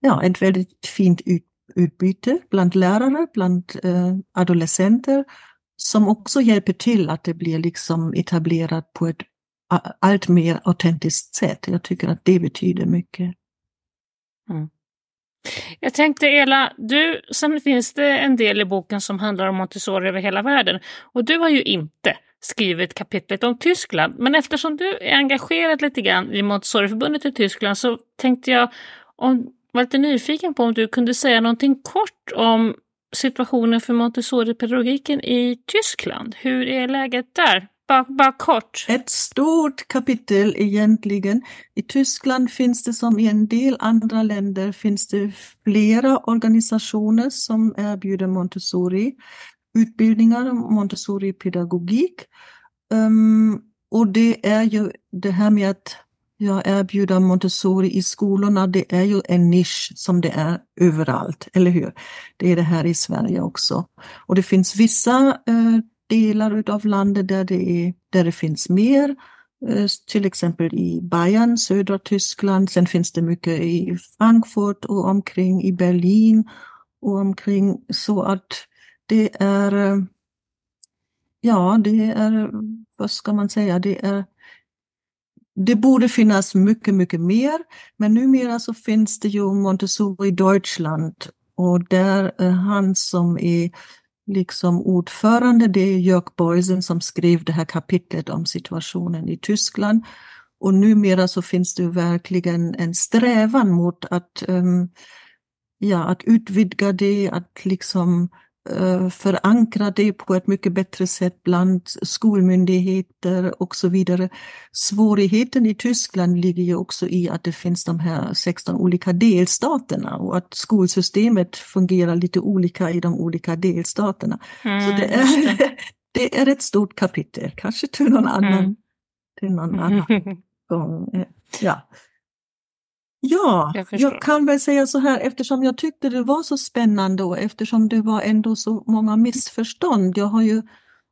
[SPEAKER 3] ja, ett väldigt fint ut, utbyte bland lärare, bland eh, adolescenter som också hjälper till att det blir liksom etablerat på ett allt mer autentiskt sätt. Jag tycker att det betyder mycket.
[SPEAKER 1] Mm. Jag tänkte Ela, du, sen finns det en del i boken som handlar om Montessori över hela världen och du har ju inte skrivit kapitlet om Tyskland. Men eftersom du är engagerad lite grann i Montessoriförbundet i Tyskland så tänkte jag om, var lite nyfiken på om du kunde säga någonting kort om situationen för Montessori-pedagogiken i Tyskland. Hur är läget där? Bara, bara kort.
[SPEAKER 3] Ett stort kapitel egentligen. I Tyskland finns det som i en del andra länder finns det flera organisationer som erbjuder Montessori utbildningar, Montessori-pedagogik. Um, och det är ju det här med att jag erbjuder Montessori i skolorna, det är ju en nisch som det är överallt, eller hur? Det är det här i Sverige också. Och det finns vissa eh, delar av landet där det, är, där det finns mer, eh, till exempel i Bayern, södra Tyskland. Sen finns det mycket i Frankfurt och omkring, i Berlin och omkring. Så att det är, eh, ja, det är, vad ska man säga, det är det borde finnas mycket, mycket mer, men numera så finns det ju Montessori Deutschland och där är han som är liksom ordförande, det är Jörg Beusen som skrev det här kapitlet om situationen i Tyskland. Och numera så finns det verkligen en strävan mot att, um, ja, att utvidga det, att liksom uh, förankra det på ett mycket bättre sätt bland skolmyndigheter och så vidare. Svårigheten i Tyskland ligger ju också i att det finns de här 16 olika delstaterna och att skolsystemet fungerar lite olika i de olika delstaterna. Mm, så det är, *laughs* det är ett stort kapitel, kanske till någon annan, mm. till någon *laughs* annan gång. Ja. Ja, jag, jag, kan väl säga så här eftersom jag tyckte det var så spännande och eftersom det var ändå så många missförstånd. Jag har ju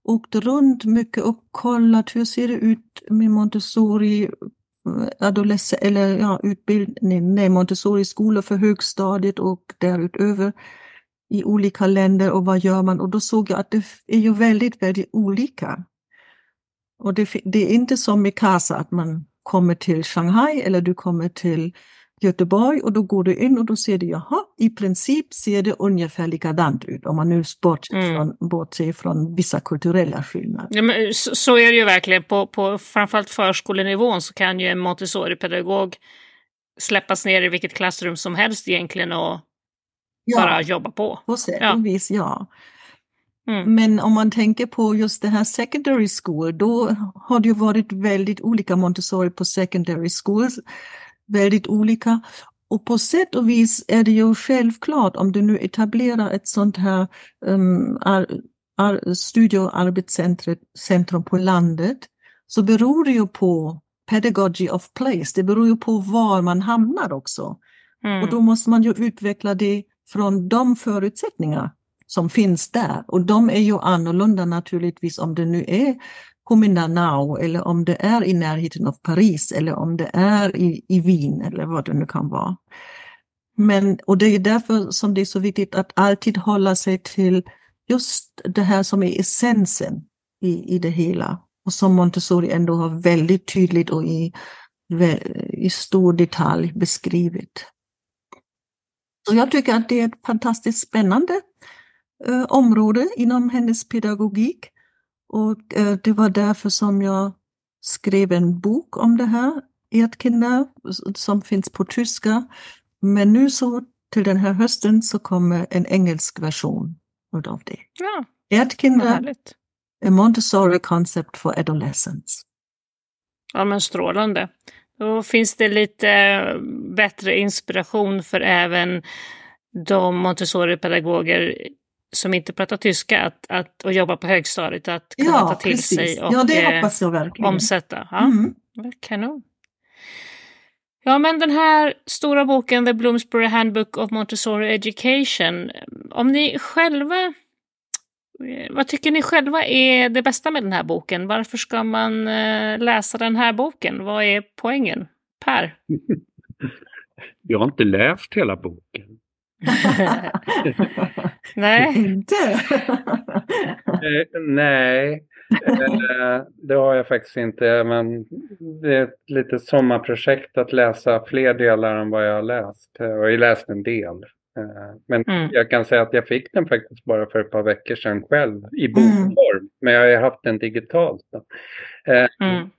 [SPEAKER 3] åkt runt mycket och kollat hur ser det ut med Montessori eh, adolescent eller ja, utbildning, nej, Montessori skolor för högstadiet och därutöver i olika länder och vad gör man? Och då såg jag att det är ju väldigt, väldigt olika. Och det, det är inte som i Casa att man kommer till Shanghai eller du kommer till Göteborg och då går du in och då ser du, jaha, i princip ser det ungefär likadant ut om man nu bortser, mm. från, bortser från vissa kulturella skillnader.
[SPEAKER 1] Ja, men så, så, är det ju verkligen, på, på framförallt förskolenivån så kan ju en Montessori-pedagog släppas ner i vilket klassrum som helst egentligen och ja, bara jobba på.
[SPEAKER 3] På sätt och ja. vis, ja. Mm. Men om man tänker på just det här secondary school, då har det ju varit väldigt olika Montessori på secondary schools väldigt olika. Och på sätt och vis är det ju självklart om du nu etablerar ett sånt här um, ar, ar, studie och arbetscentrum på landet så beror det ju på pedagogy of place. Det beror ju på var man hamnar också. Mm. Och då måste man ju utveckla det från de förutsättningar som finns där. Och de är ju annorlunda naturligtvis om det nu är Kuminanao eller om det är i närheten av Paris eller om det är i, i Wien eller vad det nu kan vara. Men, och det är därför som det är så viktigt att alltid hålla sig till just det här som är essensen i, i det hela. Och som Montessori ändå har väldigt tydligt och i, i stor detalj beskrivit. Så jag tycker att det är ett fantastiskt spännande eh, område inom hennes pedagogik. Och eh, det var därför som jag skrev en bok om det här, Erdkinder, som finns på tyska. Men nu så till den här hösten så kommer en engelsk version av det.
[SPEAKER 1] Ja,
[SPEAKER 3] Erdkinder, a Montessori concept for adolescence.
[SPEAKER 1] Ja men strålande. Då finns det lite bättre inspiration för även de Montessori-pedagoger som inte pratar tyska att, att, och jobbar på högstadiet att kunna ja, ta till precis. sig och
[SPEAKER 3] ja, det hoppas jag verkligen.
[SPEAKER 1] omsätta. Ja, mm. Kanon. Ja, men den här stora boken The Bloomsbury Handbook of Montessori Education, om ni själva vad tycker ni själva är det bästa med den här boken? Varför ska man eh, läsa den här boken? Vad är poängen? Per? *laughs*
[SPEAKER 2] Jag har inte läst hela boken. *laughs*
[SPEAKER 1] nej.
[SPEAKER 3] Inte? *laughs*
[SPEAKER 2] eh, nej, eh, det har jag faktiskt inte. Men det är ett litet sommarprojekt att läsa fler delar än vad jag har läst. Jag har ju läst en del. Eh, men mm. jag kan säga att jag fick den faktiskt bara för ett par veckor sedan själv i mm. bokform. Mm. Men jag har ju haft den digitalt. Eh, mm.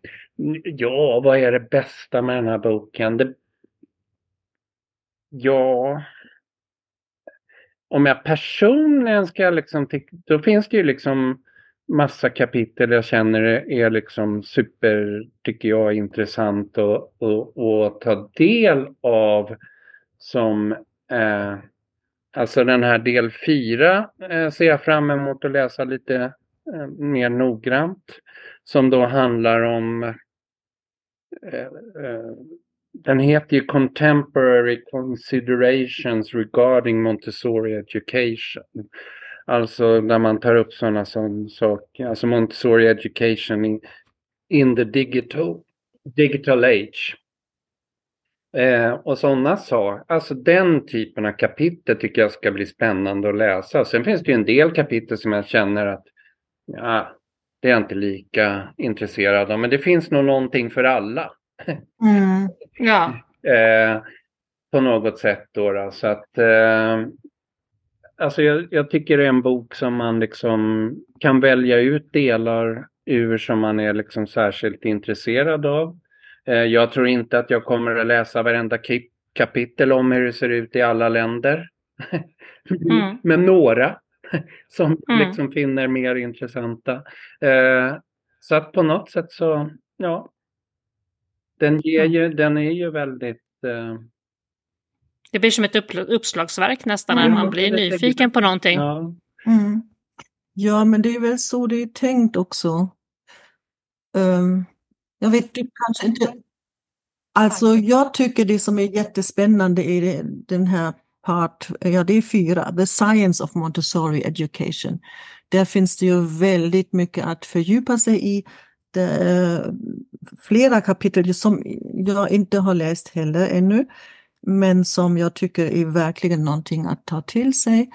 [SPEAKER 2] Ja, vad är det bästa med den här boken? Det... Ja, om jag personligen ska liksom, då finns det ju liksom massa kapitel jag känner är liksom super, tycker jag, intressant att, att, att ta del av som eh, Alltså den här del 4 eh, ser jag fram emot att läsa lite eh, mer noggrant. Som då handlar om eh, eh den heter ju Contemporary Considerations Regarding Montessori Education. Alltså där man tar upp sådana som saker, alltså Montessori education in, in the digital, digital age. Eh, och sådana saker, alltså den typen av kapitel tycker jag ska bli spännande att läsa. Sen finns det ju en del kapitel som jag känner att ja, det är jag inte lika intresserad av. Men det finns nog någonting för alla.
[SPEAKER 1] Mm. Ja.
[SPEAKER 2] eh, på något sätt då. då. Så att, eh, alltså jag, jag, tycker det är en bok som man liksom kan välja ut delar ur som man är liksom särskilt intresserad av. Eh, jag tror inte att jag kommer att läsa varenda kapitel om hur det ser ut i alla länder. *laughs* Mm. Men några *laughs* som mm. liksom finner mer intressanta. Eh, så att på något sätt så, ja. Den, ger ju, den är ju väldigt eh,
[SPEAKER 1] det blir som ett upp, uppslagsverk nästan när man blir nyfiken på någonting.
[SPEAKER 3] Ja. Mm. ja, men det är väl så det är tänkt också. Um, jag vet du kanske inte... Alltså jag tycker det som är jättespännande är den här part, ja det är fyra, The Science of Montessori Education. Där finns det ju väldigt mycket att fördjupa sig i. Det, flera kapitel som jag inte har läst heller ännu men som jag tycker är verkligen någonting att ta till sig.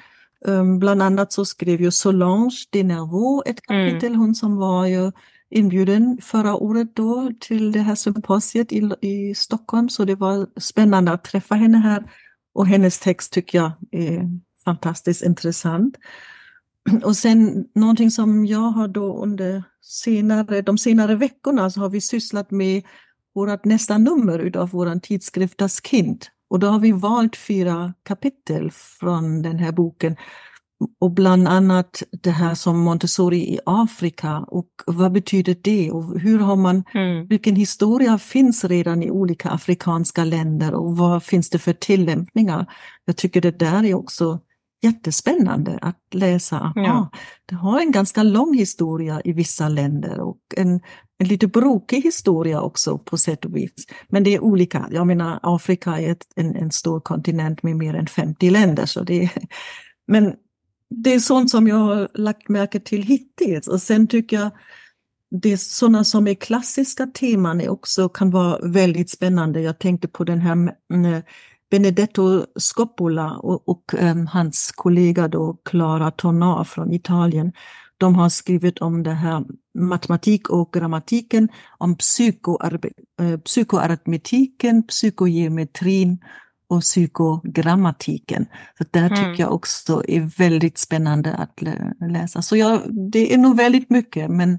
[SPEAKER 3] Um, bland annat så skrev ju Solange de Nervaux ett mm. kapitel, mm. hon som var ju inbjuden förra året då till det här symposiet i, i Stockholm, så det var spännande att träffa henne här. Och hennes text tycker jag är fantastiskt intressant. *clears throat* Och sen någonting som jag har då under senare, de senare veckorna så har vi sysslat med vårt nästa nummer av vår tidskrift Das Kind. Och då har vi valt fyra kapitel från den här boken. Och bland annat det här som Montessori i Afrika och vad betyder det och hur har man, mm. vilken historia finns redan i olika afrikanska länder och vad finns det för tillämpningar? Jag tycker det där är också jättespännande att läsa. Ja. det har en ganska lång historia i vissa länder och en, en lite brokig historia också på sätt och vis. Men det är olika. Jag menar, Afrika är ett, en, en stor kontinent med mer än 50 länder. Så det är, *laughs* men det är sånt som jag har lagt märke till hittills. Och sen tycker jag det är sådana som är klassiska teman är också kan vara väldigt spännande. Jag tänkte på den här Benedetto Scoppola och, och um, hans kollega då Clara Tornar från Italien. De har skrivit om det här matematik och grammatiken, om psykoarbe, äh, psykoaritmetiken, psykogeometrin och psykogrammatiken. Så där mm. tycker jag också är väldigt spännande att läsa. Så jag, det är nog väldigt mycket, men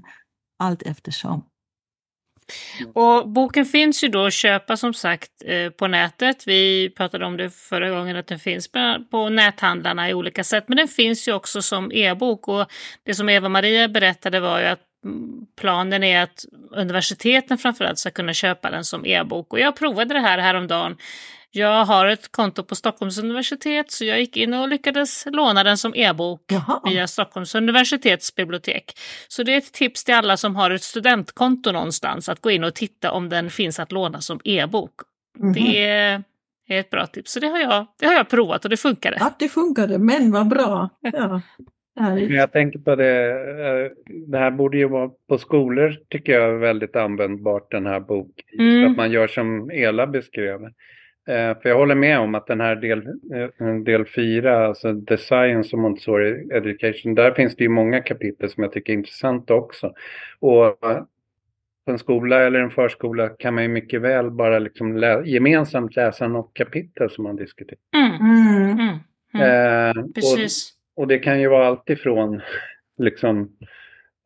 [SPEAKER 3] allt eftersom. Mm.
[SPEAKER 1] Och boken finns ju då att köpa som sagt eh, på nätet. Vi pratade om det förra gången att den finns på näthandlarna i olika sätt. Men den finns ju också som e-bok och det som Eva-Maria berättade var ju att mm, planen är att universiteten framförallt ska kunna köpa den som e-bok. Och jag provade det här häromdagen jag har ett konto på Stockholms universitet så jag gick in och lyckades låna den som e-bok via Stockholms universitets bibliotek. Så det är ett tips till alla som har ett studentkonto någonstans att gå in och titta om den finns att låna som e-bok. Mm -hmm. Det är ett bra tips. Så det har, jag, det har jag provat och det funkade.
[SPEAKER 3] Ja, det funkade, men vad bra. *laughs* Ja.
[SPEAKER 2] Jag tänker på det, eh, det här borde ju vara på skolor tycker jag är väldigt användbart den här boken. Mm. Att man gör som Ela beskrev. Eh, för jag håller med om att den här del, eh, del fyra, alltså The Science of Montessori Education, där finns det ju många kapitel som jag tycker är intressanta också. Och på en skola eller en förskola kan man ju mycket väl bara liksom lä gemensamt läsa något kapitel som man diskuterar. Mm. Mm. Mm.
[SPEAKER 1] mm. Eh, Precis.
[SPEAKER 2] Och, och, det kan ju vara allt ifrån liksom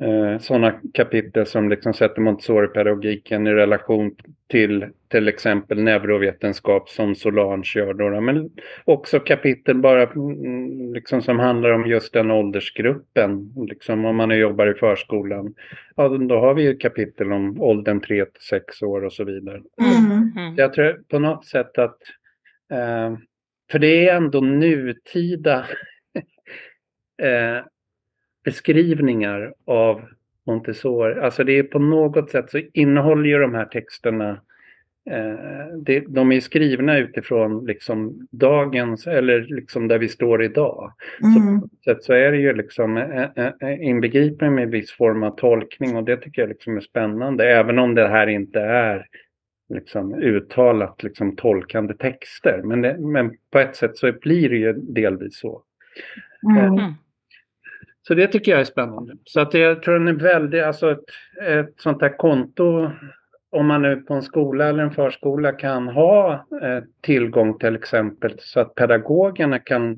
[SPEAKER 2] eh, sådana kapitel som liksom sätter Montessori-pedagogiken i relation till till exempel neurovetenskap som Solange gör. Då, men också kapitel bara mm, liksom som handlar om just den åldersgruppen. Liksom om man jobbar i förskolan. Ja, då har vi ju kapitel om åldern 3 till 6 år och så vidare. Mm. Mm. Jag tror på något sätt att eh, för det är ändå nutida *laughs* eh, beskrivningar av Montessori. Alltså det är på något sätt så innehåller ju de här texterna eh, det, de är skrivna utifrån liksom dagens, eller liksom där vi står idag.
[SPEAKER 3] Mm.
[SPEAKER 2] Så, så, så är det ju liksom eh, eh, inbegripet med viss form av tolkning och det tycker jag liksom är spännande. Även om det här inte är liksom uttalat liksom tolkande texter. Men, det, men på ett sätt så blir det ju delvis så.
[SPEAKER 3] Mm.
[SPEAKER 1] Mm.
[SPEAKER 2] Så det tycker jag är spännande. Så att jag tror den är väldigt, alltså ett, ett sånt här konto om man nu på en skola eller en förskola kan ha eh, tillgång till exempel så att pedagogerna kan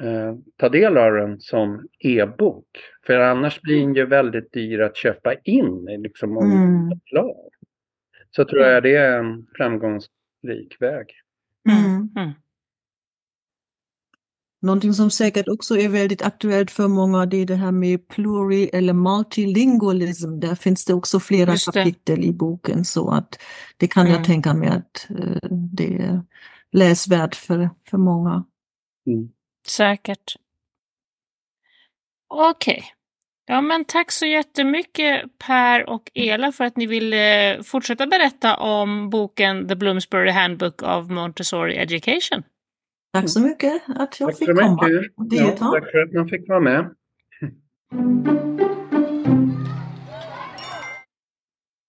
[SPEAKER 2] eh, ta del av den som e-bok. För annars blir den ju väldigt dyr att köpa in liksom, om
[SPEAKER 3] Mm.
[SPEAKER 2] klar. Så tror jag det är en framgångsrik väg.
[SPEAKER 3] Mm.
[SPEAKER 1] Mm.
[SPEAKER 3] Någonting som säkert också är väldigt aktuellt för många, det är det här med pluri eller multilingualism. Där finns det också flera
[SPEAKER 1] det.
[SPEAKER 3] kapitel i boken så att det kan
[SPEAKER 1] Mm.
[SPEAKER 3] jag tänka mig att eh, det är läsvärt för, för många.
[SPEAKER 2] Mm.
[SPEAKER 1] Säkert. Okej. Ja, men tack så jättemycket Per och Ela för att ni ville fortsätta berätta om boken The Bloomsbury Handbook of Montessori Education.
[SPEAKER 3] Tack så mycket att jag
[SPEAKER 2] Tack
[SPEAKER 3] fick komma
[SPEAKER 2] Ja, tack för att man fick vara med.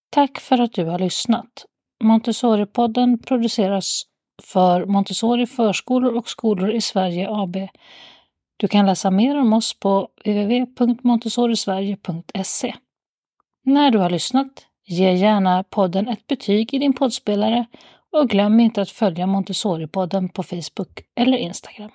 [SPEAKER 1] Tack för att du har lyssnat. Montessori-podden produceras för Montessori förskolor och skolor i Sverige AB. Du kan läsa mer om oss på www.montessorisverige.se. När du har lyssnat, ge gärna podden ett betyg i din poddspelare och glöm inte att följa Montessori-podden på Facebook eller Instagram.